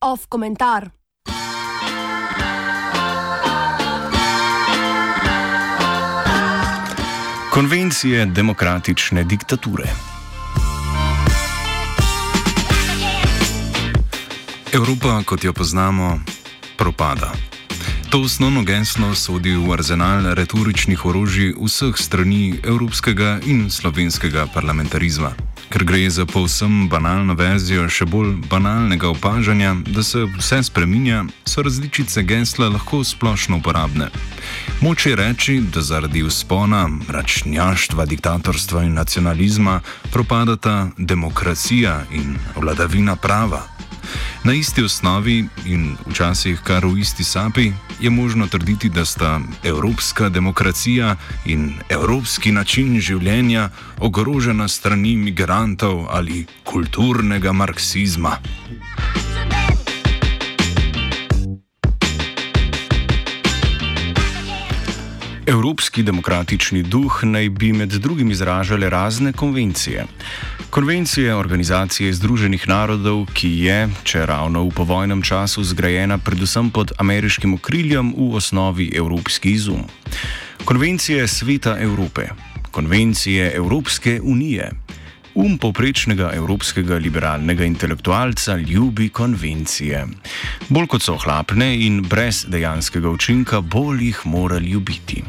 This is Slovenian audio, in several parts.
Off komentar. Konvencije demokratične diktature. Evropa, kot jo poznamo, propada. To osnovno geslo sodi v arzenal retoričnih orožij vseh strani evropskega in slovenskega parlamentarizma. Ker gre za povsem banalno verzijo še bolj banalnega opažanja, da se vse spreminja, so različice gesla lahko splošno uporabne. Moč je reči, da zaradi vzpona, mračnjaštva, diktatorstva in nacionalizma propadata demokracija in vladavina prava. Na isti osnovi in včasih kar v isti sapi je možno trditi, da sta evropska demokracija in evropski način življenja ogrožena strani migrantov ali kulturnega marksizma. Evropski demokratični duh naj bi med drugim izražale razne konvencije. Konvencija Organizacije Združenih narodov, ki je, če ravno v povojnem času, zgrajena predvsem pod ameriškim okriljem, v osnovi evropski izum. Konvencije Sveta Evrope, konvencije Evropske unije. Um poprečnega evropskega liberalnega intelektualca ljubi konvencije. Bolj kot so ohlapne in brez dejanskega učinka, bolj jih mora ljubiti.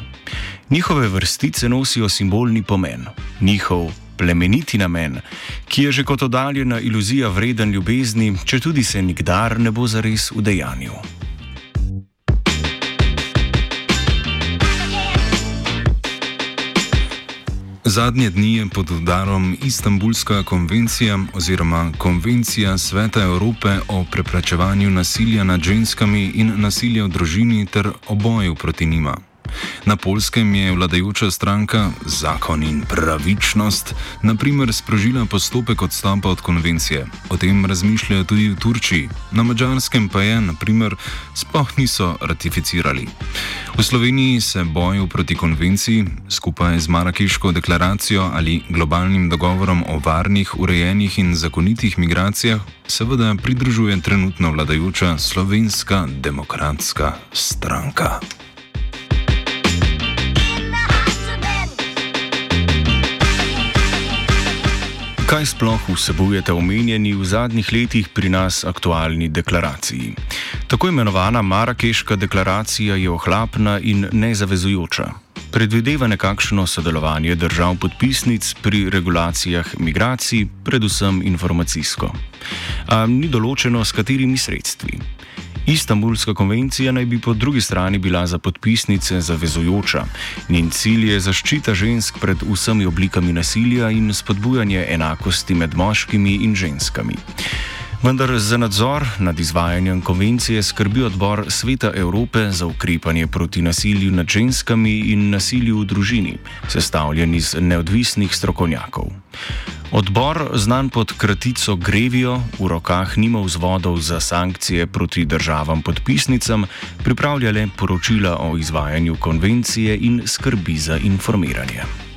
Njihove vrstice nosijo simbolni pomen, njihov plemeniti namen, ki je že kot oddaljena iluzija vreden ljubezni, če tudi se nikdar ne bo zares udejanil. Zadnje dni je pod udarom Istanbulska konvencija oziroma Konvencija Sveta Evrope o preprečevanju nasilja nad ženskami in nasilja v družini ter o boju proti njima. Na polskem je vladajoča stranka Zakon in pravičnost naprimer sprožila postopek odstopa od konvencije. O tem razmišljajo tudi v Turčiji, na mačarskem pa je, naprimer, sploh niso ratificirali. V Sloveniji se boju proti konvenciji skupaj z Marakeško deklaracijo ali globalnim dogovorom o varnih, urejenih in zakonitih migracijah seveda pridružuje trenutno vladajoča slovenska demokratska stranka. Kaj sploh vsebujete omenjeni v zadnjih letih pri nas aktualni deklaraciji? Tako imenovana Marakeška deklaracija je ohlapna in nezavezujoča. Predvideva nekakšno sodelovanje držav podpisnic pri regulacijah migracij, predvsem informacijsko. A ni določeno, s katerimi sredstvi. Istanbulska konvencija naj bi po drugi strani bila za podpisnice zavezujoča. Njen cilj je zaščita žensk pred vsemi oblikami nasilja in spodbujanje enakosti med moškimi in ženskami. Vendar za nadzor nad izvajanjem konvencije skrbi odbor Sveta Evrope za ukrepanje proti nasilju nad ženskami in nasilju v družini, sestavljen iz neodvisnih strokovnjakov. Odbor, znan pod kratico Grevijo, v rokah nima vzvodov za sankcije proti državam podpisnicam, pripravlja le poročila o izvajanju konvencije in skrbi za informiranje.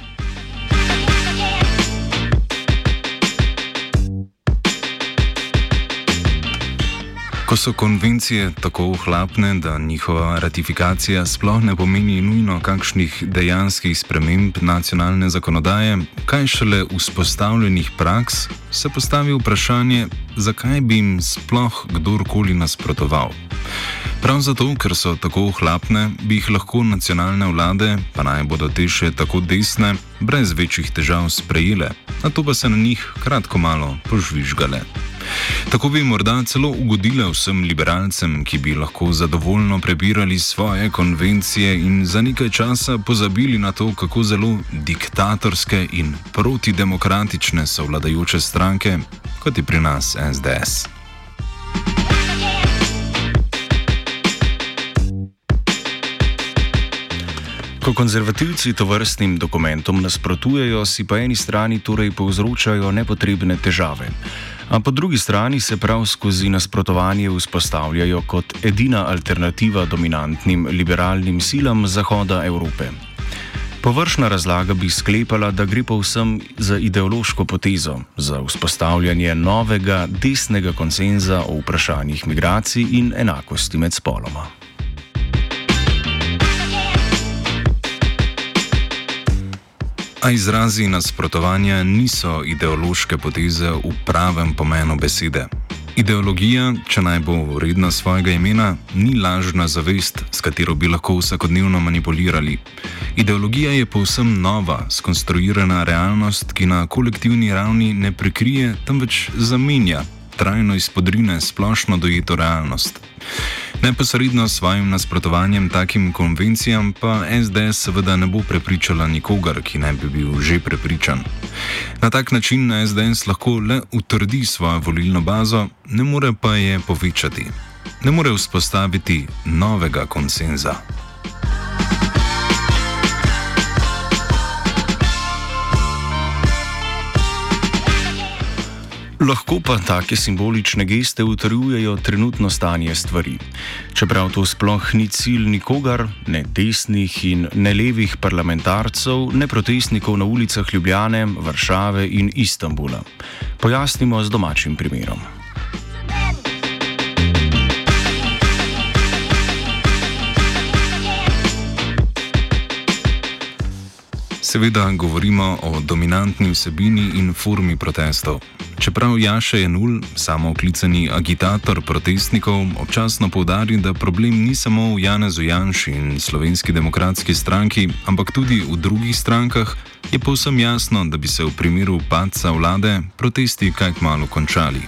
Ko so konvencije tako ohlapne, da njihova ratifikacija sploh ne pomeni nujno kakšnih dejanskih sprememb nacionalne zakonodaje, kaj šele vzpostavljenih praks, se postavi vprašanje, zakaj bi jim sploh kdorkoli nasprotoval. Prav zato, ker so tako ohlapne, bi jih lahko nacionalne vlade, pa naj bodo te še tako desne, brez večjih težav sprejele, na to pa se na njih kratko malo požvižgale. Tako bi morda celo ugodile vsem liberalcem, ki bi lahko zadovoljno prebirali svoje konvencije in za nekaj časa pozabili na to, kako zelo diktatorske in protidemokratične so vladajoče stranke, kot je pri nas SDS. Ko konzervativci to vrstnim dokumentom nasprotujejo, si po eni strani torej povzročajo nepotrebne težave. A po drugi strani se prav skozi nasprotovanje vzpostavljajo kot edina alternativa dominantnim liberalnim silam Zahoda Evrope. Površna razlaga bi sklepala, da gre povsem za ideološko potezo, za vzpostavljanje novega desnega konsenza o vprašanjih migracij in enakosti med spoloma. A izrazi nasprotovanja niso ideološke poteze v pravem pomenu besede. Ideologija, če naj bo vredna svojega imena, ni lažna zavest, s katero bi lahko vsakodnevno manipulirali. Ideologija je povsem nova, skonstruirana realnost, ki na kolektivni ravni ne prekrije, temveč zamenja, trajno izpodrine splošno dojeto realnost. Neposredno s svojim nasprotovanjem takim konvencijam pa SDS seveda ne bo prepričala nikogar, ki ne bi bil že prepričan. Na tak način SDS lahko le utrdi svojo volilno bazo, ne more pa je povečati. Ne more vzpostaviti novega konsenza. Lahko pa take simbolične geste utrjujejo trenutno stanje stvari. Čeprav to sploh ni cilj nikogar, ne desnih in ne levih parlamentarcev, ne protestnikov na ulicah Ljubljane, Varšave in Istanbula. Pojasnimo z domačim primerom. Seveda govorimo o dominantni vsebini in formi protestov. Čeprav Jaša je nul, samo oklicani agitator protestnikov, občasno povdari, da problem ni samo v Janezu Janši in slovenski demokratski stranki, ampak tudi v drugih strankah, je povsem jasno, da bi se v primeru padca vlade protesti kaj malo končali.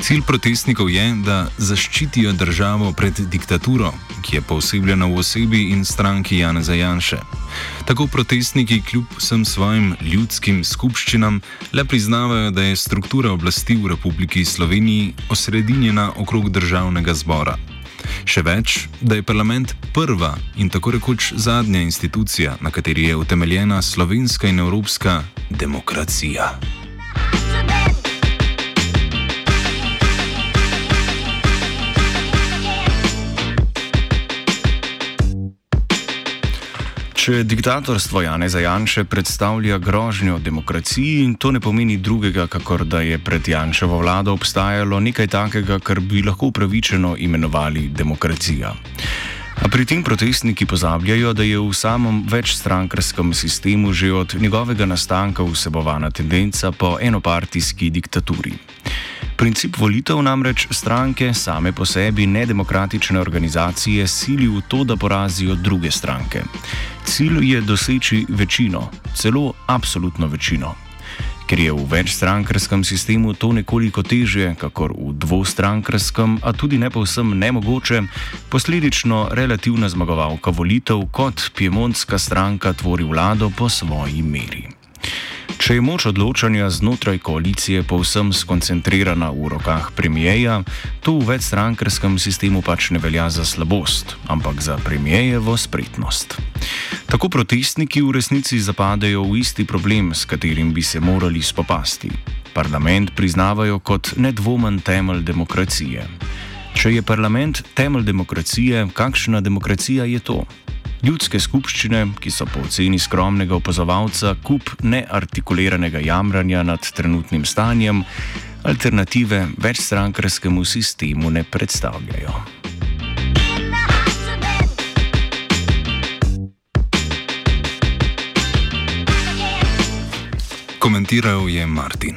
Cilj protestnikov je, da zaščitijo državo pred diktaturo, ki je posebljena v osebi in stranki Janeza Janše. Tako protestniki kljub vsem svojim ljudskim skupščinam le priznavajo, da je struktura oblasti v Republiki Sloveniji osredinjena okrog državnega zbora. Še več, da je parlament prva in tako rekoč zadnja institucija, na kateri je utemeljena slovenska in evropska demokracija. Če diktatorstvo Jane Zajanše predstavlja grožnjo demokraciji, to ne pomeni drugega, kakor da je pred Janševo vlado obstajalo nekaj takega, kar bi lahko upravičeno imenovali demokracija. A pri tem protestniki pozabljajo, da je v samem večstrankarskem sistemu že od njegovega nastanka vsebovana tendenca po enopartijski diktaturi. Princip volitev namreč stranke same po sebi nedemokratične organizacije sili v to, da porazijo druge stranke. Cilj je doseči večino, celo absolutno večino. Ker je v večstrankarskem sistemu to nekoliko težje, kakor v dvostrankarskem, a tudi ne povsem nemogoče, posledično relativna zmagovalka volitev kot Piemontska stranka tvori vlado po svoji meri. Če je moč odločanja znotraj koalicije povsem skoncentrirana v rokah premijeja, to v večstrankarskem sistemu pač ne velja za slabost, ampak za premijejevo spretnost. Tako protestniki v resnici zapadajo v isti problem, s katerim bi se morali spopasti. Parlament priznavajo kot nedvomen temelj demokracije. Če je parlament temelj demokracije, kakšna demokracija je to? Ljudske skupščine, ki so po oceni skromnega opazovalca kup neartikuliranega jamranja nad trenutnim stanjem, alternative večstrankarskemu sistemu ne predstavljajo. Komentiral je Martin.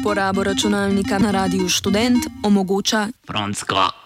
Uporabo računalnika na Radiu Student omogoča Franska.